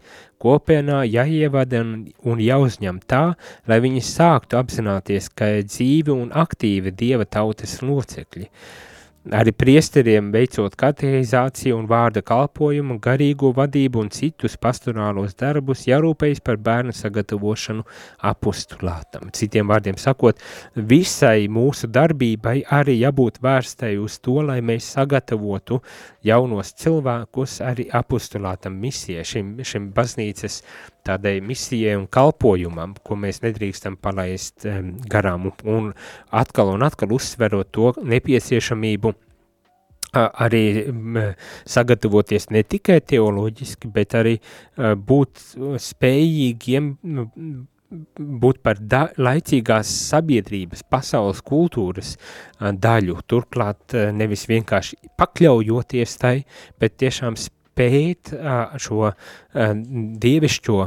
Speaker 2: kopienā jāievada un, un jāuzņem tā, lai viņi sāktu apzināties, ka ir dzīvi un aktīvi dieva tautas locekļi. Uh, Arī priesteriem veicot kateizāciju un vārda kalpojumu, garīgo vadību un citus pastorālos darbus, jārūpējas par bērnu sagatavošanu apostulātam. Citiem vārdiem sakot, visai mūsu darbībai arī jābūt vērstai uz to, lai mēs sagatavotu jaunos cilvēkus arī apostulātam misijai, šim, šim baznīcas tādai misijai un kalpojumam, ko mēs nedrīkstam palaist um, garām. Un, atkal un atkal uzsverot to nepieciešamību arī sagatavoties ne tikai teoloģiski, bet arī būt spējīgiem būt par da, laicīgās sabiedrības, pasaules kultūras daļu, turklāt nevis vienkārši pakļaujoties tai, bet tiešām spēt šo dievišķo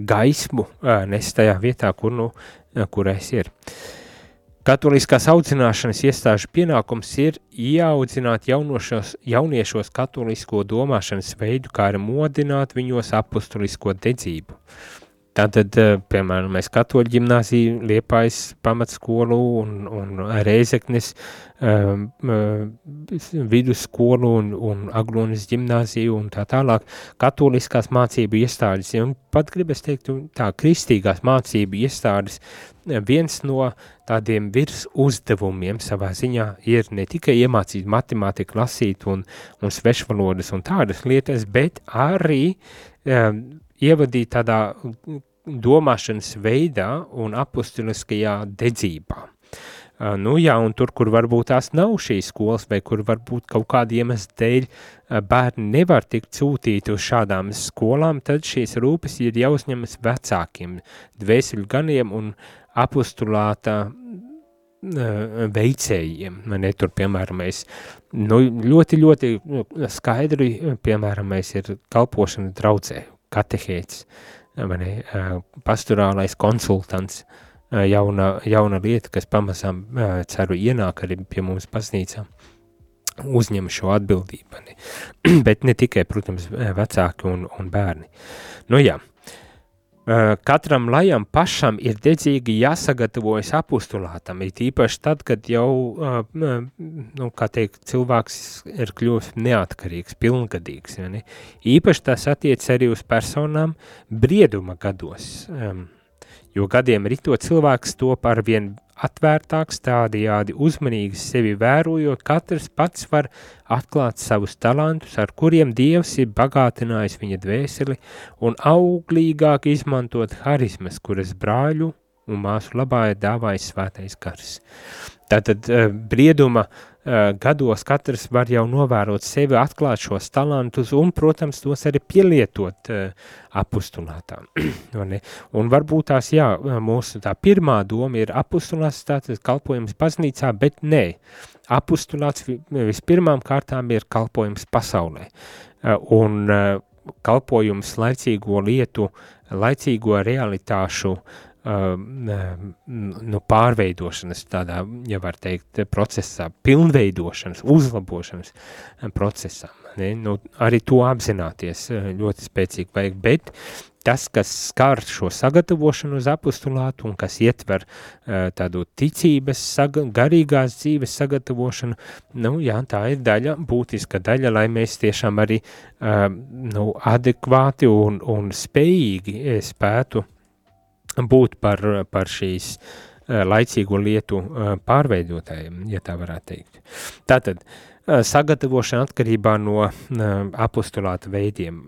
Speaker 2: gaismu nes tajā vietā, kur nu kurais ir. Katoliskās audzināšanas iestāžu pienākums ir ieaudzināt jaunošos, jauniešos katolisko domāšanas veidu, kā arī modināt viņos apustulisko dedzību. Tātad, eh, piemēram, mēs katoļu ģimnāziju, Liepājas pamatskolu un, un Reizeknes um, vidusskolu un, un Aglonas ģimnāziju un tā tālāk katoliskās mācību iestādes, un pat gribas teikt, tā kristīgās mācību iestādes, viens no tādiem virs uzdevumiem savā ziņā ir ne tikai iemācīt matemātiku, lasīt un, un svešvalodas un tādas lietas, bet arī um, ievadīt tādā domāšanas veidā un apustuliskajā dedzībā. Nu jā, un tur, kur varbūt tās nav šīs skolas, vai kur varbūt kaut kāda iemesla dēļ bērni nevar tikt sūtīti uz šādām skolām, tad šīs rūpes ir jāuzņemas vecākiem, dvēseļu ganiem un apustulāta veicējiem. Ne, tur, piemēram, mēs nu, ļoti, ļoti skaidri, piemēram, mēs ir kalpošana draudzē, katehēts, ne, pastorālais konsultants, jauna, jauna lieta, kas pamazām, ceru, ienāk arī pie mums baznīcā, uzņem šo atbildību, ne? bet ne tikai, protams, vecāki un, un bērni. Nu jā, Eh, katram lajam pašam ir dedzīgi jāsagatavojas apustulātam, it īpaši tad, kad jau, nu, kā teikt, cilvēks ir kļuvis neatkarīgs, pilngadīgs, ja ne? Īpaši tas attiec arī uz personām brieduma gados, jo gadiem rito cilvēks top ar vien atvērtāks, tādījādi uzmanīgi sevi vērojot, katrs pats var atklāt savus talantus, ar kuriem Dievs ir bagātinājis viņa dvēseli un auglīgāk izmantot harizmas, kuras brāļu un māsu labā ir dāvājis svētais gars. Tātad eh, brieduma Eh, gados katrs var jau novērot sevi, atklāt šos talantus un, protams, tos arī pielietot uh, apustulātā. un varbūt tās, jā, mūsu tā pirmā doma ir apustulāts, tātad kalpojums baznīcā, bet nē, apustulāts vispirmām kārtām ir kalpojums pasaulē. Un kalpojums laicīgo lietu, laicīgo realitāšu uh, nu, pārveidošanas, tādā, ja var teikt, procesā, pilnveidošanas, uzlabošanas um, procesā. Ne? Nu, arī to apzināties uh, ļoti spēcīgi vajag, bet tas, kas skar šo sagatavošanu uz apostulātu un kas ietver uh, tādu ticības, saga, garīgās dzīves sagatavošanu, nu, jā, tā ir daļa, būtiska daļa, lai mēs tiešām arī uh, nu, adekvāti un, un spējīgi eh, spētu būt par, par šīs uh, laicīgo lietu uh, pārveidotājiem, ja tā varētu teikt. Tātad, uh, sagatavošana atkarībā no apostulāta veidiem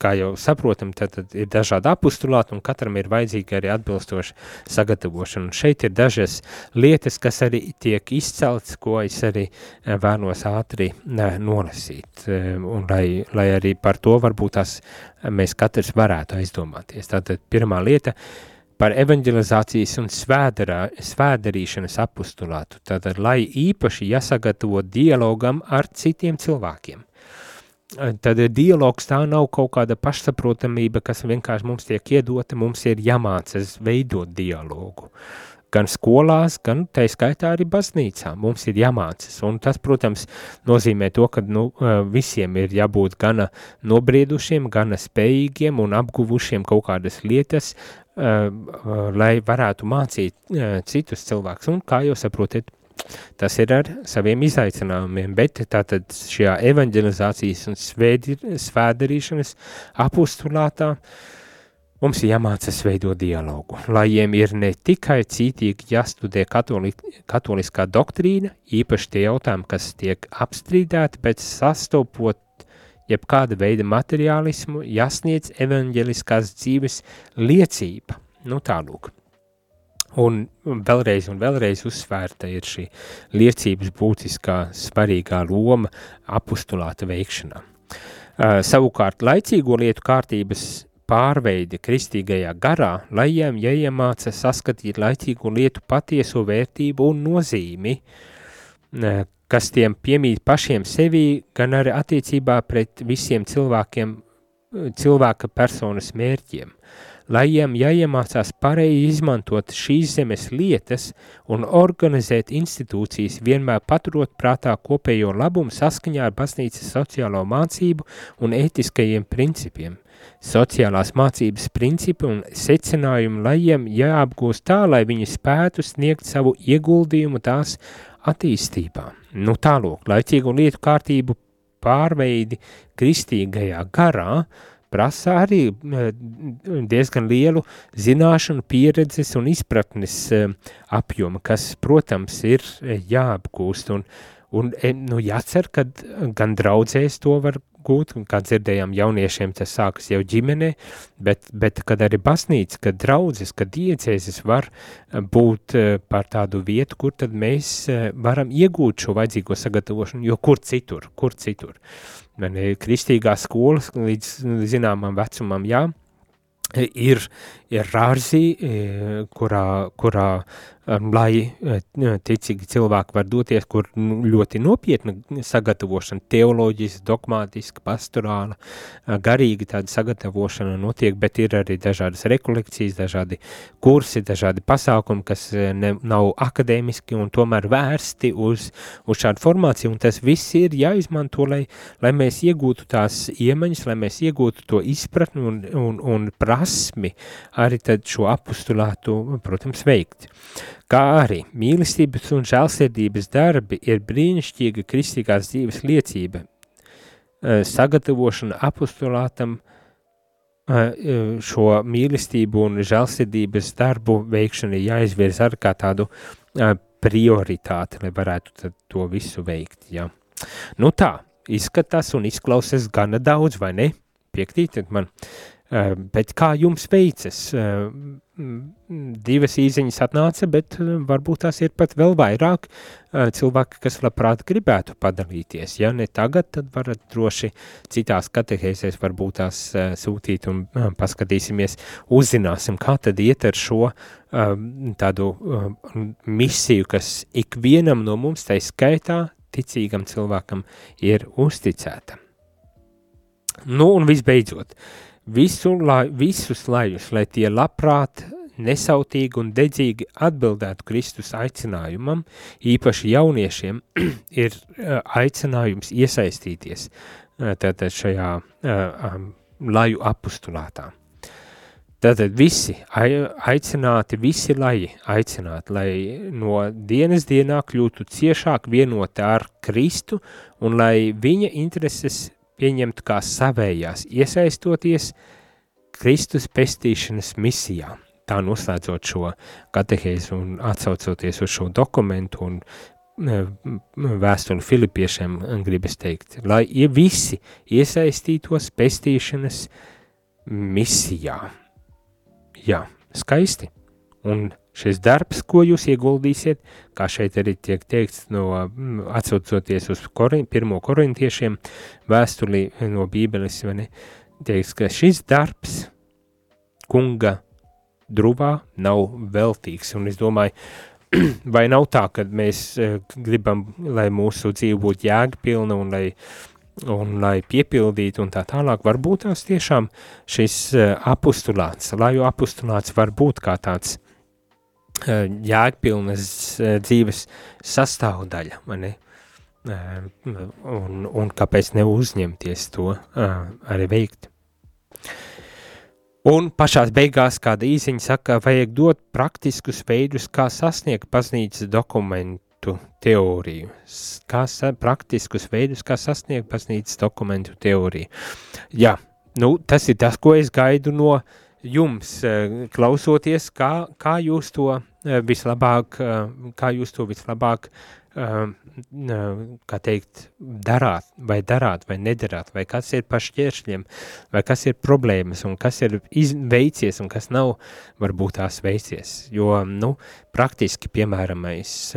Speaker 2: kā jau saprotam, tad, tad ir dažādi apustulāti un katram ir vajadzīga arī atbilstoša sagatavošana. Un šeit ir dažas lietas, kas arī tiek izcelts, ko es arī vēlos ātri nolasīt, un lai, lai arī par to varbūt tās mēs katrs varētu aizdomāties. Tātad pirmā lieta par evanģelizācijas un svēdarā, svēdarīšanas apustulātu, tātad lai īpaši jāsagatavo dialogam ar citiem cilvēkiem tad dialogs tā nav kaut kāda pašsaprotamība, kas vienkārši mums tiek iedota, mums ir jāmācas veidot dialogu. Gan skolās, gan tā skaitā arī baznīcā. Mums ir jāmācas, un tas, protams, nozīmē to, ka nu, visiem ir jābūt gana nobriedušiem, gana spējīgiem un apguvušiem kaut kādas lietas, lai varētu mācīt citus cilvēkus, un kā jau saprotiet, Tas ir ar saviem izaicinājumiem, bet tātad šajā evanģelizācijas un svēdarīšanas apustulātā mums ir jāmācas veidot dialogu. Lajiem ir ne tikai cītīgi jāstudē katoli, katoliskā doktrīna, īpaši tie jautājumi, kas tiek apstrīdēti, bet sastopot jebkāda veida materiālismu, jāsniedz evanģeliskās dzīves liecība. Nu tālūk. Un vēlreiz un vēlreiz uzsvērta ir šī liecības būtiskā svarīgā loma apustulāta veikšanā. Uh, savukārt laicīgo lietu kārtības pārveide kristīgajā garā, lai jiem jāiemāca saskatīt laicīgo lietu patieso vērtību un nozīmi, uh, kas tiem piemīt pašiem sevī, gan arī attiecībā pret visiem cilvēkiem cilvēka personas mērķiem lai jiem jāiemācās pareizi izmantot šīs zemes lietas un organizēt institūcijas, vienmēr paturot prātā kopējo labumu saskaņā ar baznīcas sociālo mācību un ētiskajiem principiem. Sociālās mācības principi un secinājumi, lai jiem jāapgūst tā, lai viņi spētu sniegt savu ieguldījumu tās attīstībā. Nu tālūk, laicīgu lietu kārtību pārveidi kristīgajā garā, prasa arī diezgan lielu zināšanu, pieredzes un izpratnes eh, apjomu, kas, protams, ir eh, jāapgūst. Un, un nu, jācer, ka gan draudzēs to var gūt, un kā dzirdējām jauniešiem, tas sākas jau ģimenē, bet, bet kad arī baznīca, kad draudzes, kad diecēzes var būt par tādu vietu, kur tad mēs varam iegūt šo vajadzīgo sagatavošanu, jo kur citur, kur citur. Uh, kristīgās skolas līdz zināmam vecumam, jā, ir, ir rārzī, e, kurā, kurā Um, lai uh, ticīgi cilvēki var doties, kur ļoti nopietna sagatavošana, teoloģiski, dogmātiski, pastorāla, garīgi tāda sagatavošana notiek, bet ir arī dažādas rekolekcijas, dažādi kursi, dažādi pasākumi, kas ne, nav akadēmiski un tomēr vērsti uz, uz šādu formāciju, un tas viss ir jāizmanto, lai, lai mēs iegūtu tās iemaņas, lai mēs iegūtu to izpratni un, un, un prasmi arī šo apustulātu, protams, veikt kā arī mīlestības un žēlsirdības darbi ir brīnišķīga kristīgās dzīves liecība, eh, sagatavošana apostolātam eh, eh, šo mīlestību un žēlsirdības darbu veikšana jāizvirz ar kā tādu prioritāti, lai varētu to visu veikt. Ja. Nu tā, izskatās un izklausās gana daudz, vai ne? Piektītiet man. Uh, bet kā jums veicas? Uh, divas īziņas atnāca, bet eh, varbūt tās ir pat vēl vairāk eh, cilvēki, kas labprāt gribētu padalīties. Ja ne tagad, tad varat droši citās katehēsēs varbūt tās eh, sūtīt un paskatīsimies, uzzināsim, kā tad iet ar šo tādu misiju, kas ikvienam no mums, tai skaitā, ticīgam cilvēkam ir uzticēta. Nu un visbeidzot, uh, visu, lai, visus lajus, lai tie labprāt, nesautīgi un dedzīgi atbildētu Kristus aicinājumam, īpaši jauniešiem, ir eh, aicinājums iesaistīties eh, tātad šajā uh, laju apustulātā. Tātad visi aicināti, visi laji aicināti, lai no dienas dienā kļūtu ciešāk vienoti ar Kristu un lai viņa intereses pieņemtu kā savējās, iesaistoties Kristus pestīšanas misijā. Tā noslēdzot šo katehēzi un atsaucoties uz šo dokumentu un e, vēstuli Filipiešiem, gribas teikt, lai visi iesaistītos pestīšanas misijā. Jā, skaisti. Un šis darbs, ko jūs ieguldīsiet, kā šeit arī tiek teikts, no, mm, atsaucoties uz korin, pirmo korintiešiem, vēstuli no Bībeles, ne, teiks, ka šis darbs kunga druvā nav veltīgs, un es domāju, vai nav tā, ka mēs uh, gribam, lai mūsu dzīve būtu jēgpilna un lai, un lai piepildītu un tā tālāk, varbūt tās tiešām šis uh, apustulāts, laju apustulāts var būt kā tāds jēgpilnas eh, dzīves sastāvdaļa, ne? Eh, un, un kāpēc neuzņemties to arī veikt. Un pašās beigās kāda īsiņa saka, vajag dot praktiskus veidus, kā sasniegt baznīcas dokumentu teoriju. Kā sa, praktiskus veidus, kā sasniegt baznīcas dokumentu teoriju. Jā, nu, tas ir tas, ko es gaidu no jums, klausoties, kā, kā jūs to Eh, vislabāk, eh, kā jūs to vislabāk, eh, kā teikt, darāt, vai darāt, vai nedarāt, vai kas ir pa šķēršļiem, vai kas ir problēmas, un kas ir veicies, un kas nav varbūt tās veicies. Jo, nu, praktiski, piemēram, es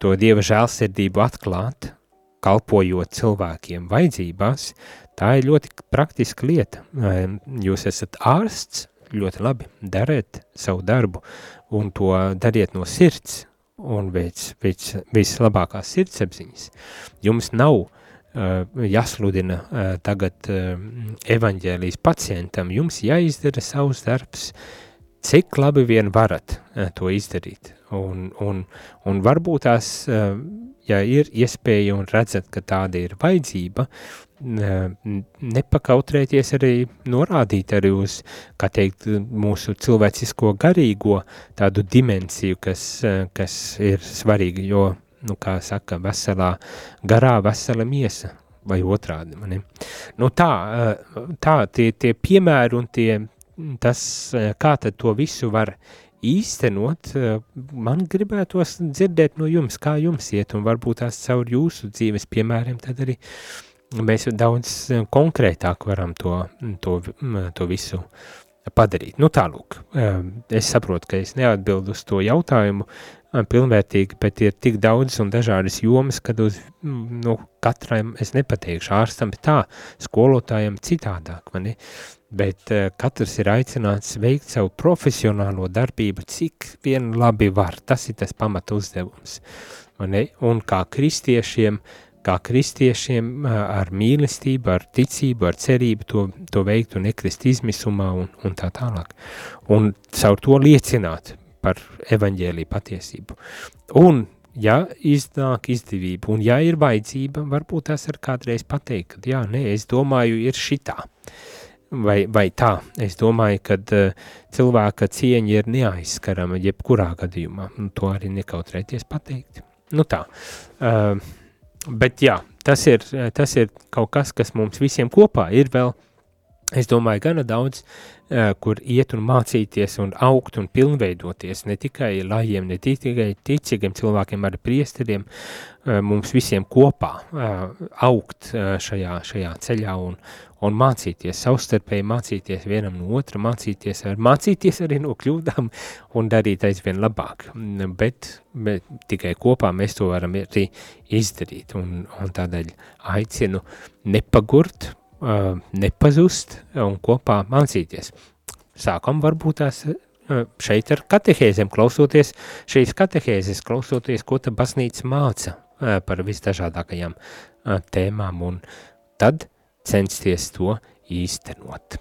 Speaker 2: to Dieva žēlsirdību atklāt, kalpojot cilvēkiem vajadzībās, tā ir ļoti praktiska lieta. Jūs esat ārsts, ļoti labi, dariet savu darbu, un to dariet no sirds un pēc, pēc vislabākās sirdsapziņas. Jums nav uh, jāsludina tagad evaņģēlijas pacientam, jums jāizdara savs darbs, cik labi vien varat to izdarīt. Un, un, un varbūt tās, ja ir iespēja un redzat, ka tāda ir vajadzība, nepakautrēties arī norādīt arī uz, kā teikt, mūsu cilvēcisko garīgo tādu dimensiju, kas, kas ir svarīga, jo, nu, kā saka, veselā garā vesela miesa vai otrādi. Mani. Nu tā, tā tie, tie piemēri un tie, tas, kā tad to visu var īstenot, man gribētos dzirdēt no jums, kā jums iet, un varbūt tās caur jūsu dzīves piemēriem, tad arī mēs daudz eh, konkrētāk varam to, to, to visu padarīt. Nu tālūk, eh, es saprotu, ka es neatbildu uz to jautājumu pilnvērtīgi, bet ir tik daudz un dažādas jomas, kad uz nu, katram es nepateikšu ārstam, tā, skolotājiem citādāk, mani, bet uh, katrs ir aicināts veikt savu profesionālo darbību, cik vien labi var. Tas ir tas pamata uzdevums. Un kā kristiešiem, kā kristiešiem ar mīlestību, ar ticību, ar cerību to, to veikt un nekrist izmisumā un, un tā tālāk. Un caur to liecināt par evaņģēlī patiesību. Un ja iznāk izdevība, un ja ir vajadzība, varbūt tas ir kādreiz pateikt, ka jā, nē, es domāju, ir šitā. Vai, vai tā. Es domāju, ka uh, cilvēka cieņa ir neaizskarama jebkurā gadījumā, un to arī nekautrēties pateikt. Nu tā, uh, bet jā, tas ir, tas ir kaut kas, kas mums visiem kopā ir vēl, es domāju, gana daudz, uh, kur iet un mācīties un augt un pilnveidoties, ne tikai lajiem, ne tikai ticīgiem cilvēkiem, arī priesteriem, uh, mums visiem kopā uh, augt šajā, šajā ceļā un, un mācīties, savstarpēji mācīties vienam no otra, mācīties, ar, mācīties arī no kļūdām un darīt aizvien labāk. Bet, bet tikai kopā mēs to varam arī izdarīt. Un, un tādēļ aicinu nepagurt, uh, nepazust un kopā mācīties. Sākam varbūt tās šeit ar katehēzēm, klausoties šīs katehēzes, klausoties, ko ta baznīca māca par visdažādākajām tēmām, un tad censties to īstenot.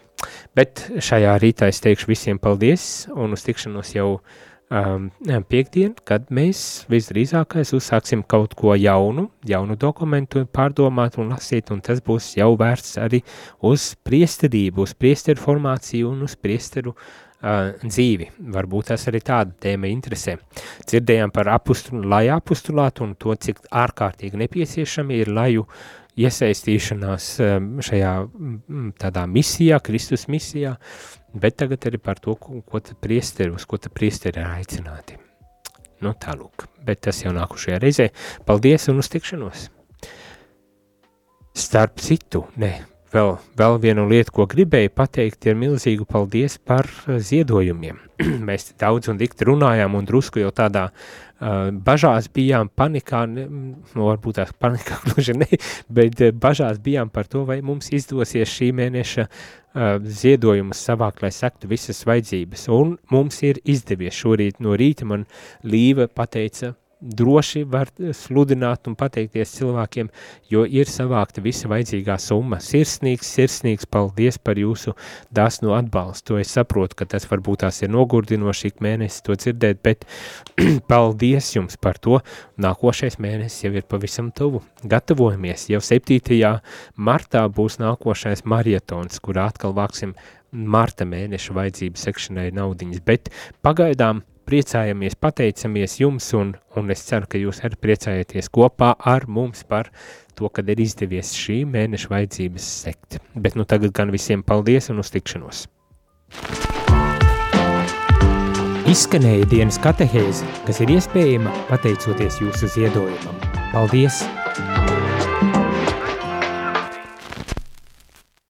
Speaker 2: Bet šajā rītā es teikšu visiem paldies un uz tikšanos jau um, piekdien, kad mēs visdrīzākais uzsāksim kaut ko jaunu, jaunu dokumentu pārdomāt un lasīt, un tas būs jau vērts arī uz priesterību, uz priesteru formāciju un uz priesteru uh, dzīvi. Varbūt tas arī tāda tēma interesē. Dzirdējām par apustulu, lai apustulātu un to, cik ārkārtīgi nepieciešami ir laju iesaistīšanās šajā tādā misijā, Kristus misijā, bet tagad arī par to, ko, ko tad priesteri, uz ko tad priesteri ir aicināti. Nu tālūk, bet tas jau nākušajā reizē. Paldies un uz tikšanos! Starp citu, ne, vēl, vēl vienu lietu, ko gribēju pateikt, ir milzīgu paldies par ziedojumiem. Mēs daudz un dikti runājām un drusku jau tādā uh, bažās bijām, panikā, nu, varbūt tās panikā gluži ne, bet bažās bijām par to, vai mums izdosies šī mēneša uh, ziedojumus savākt, lai sektu visas vajadzības. Un mums ir izdevies šorīt no rīta man Līva pateica, droši var sludināt un pateikties cilvēkiem, jo ir savākta visa vajadzīgā summa. Sirsnīgs, sirsnīgs paldies par jūsu dāsnu atbalstu. Es saprotu, ka tas varbūt tās ir nogurdinoši ik mēnesi to dzirdēt, bet paldies jums par to. Nākošais mēnesis jau ir pavisam tuvu. Gatavojamies, jau 7. martā būs nākošais marietons, kur atkal vāksim marta mēneša vajadzību sekšanai naudiņas, bet pagaidām priecājamies, pateicamies jums, un, un es ceru, ka jūs arī priecājaties kopā ar mums par to, kad ir izdevies šī mēneša vajadzības sekt. Bet nu tagad gan visiem paldies un uz tikšanos!
Speaker 1: Izskanēja dienas katehēze, kas ir iespējama pateicoties jūsu ziedojumam. Paldies!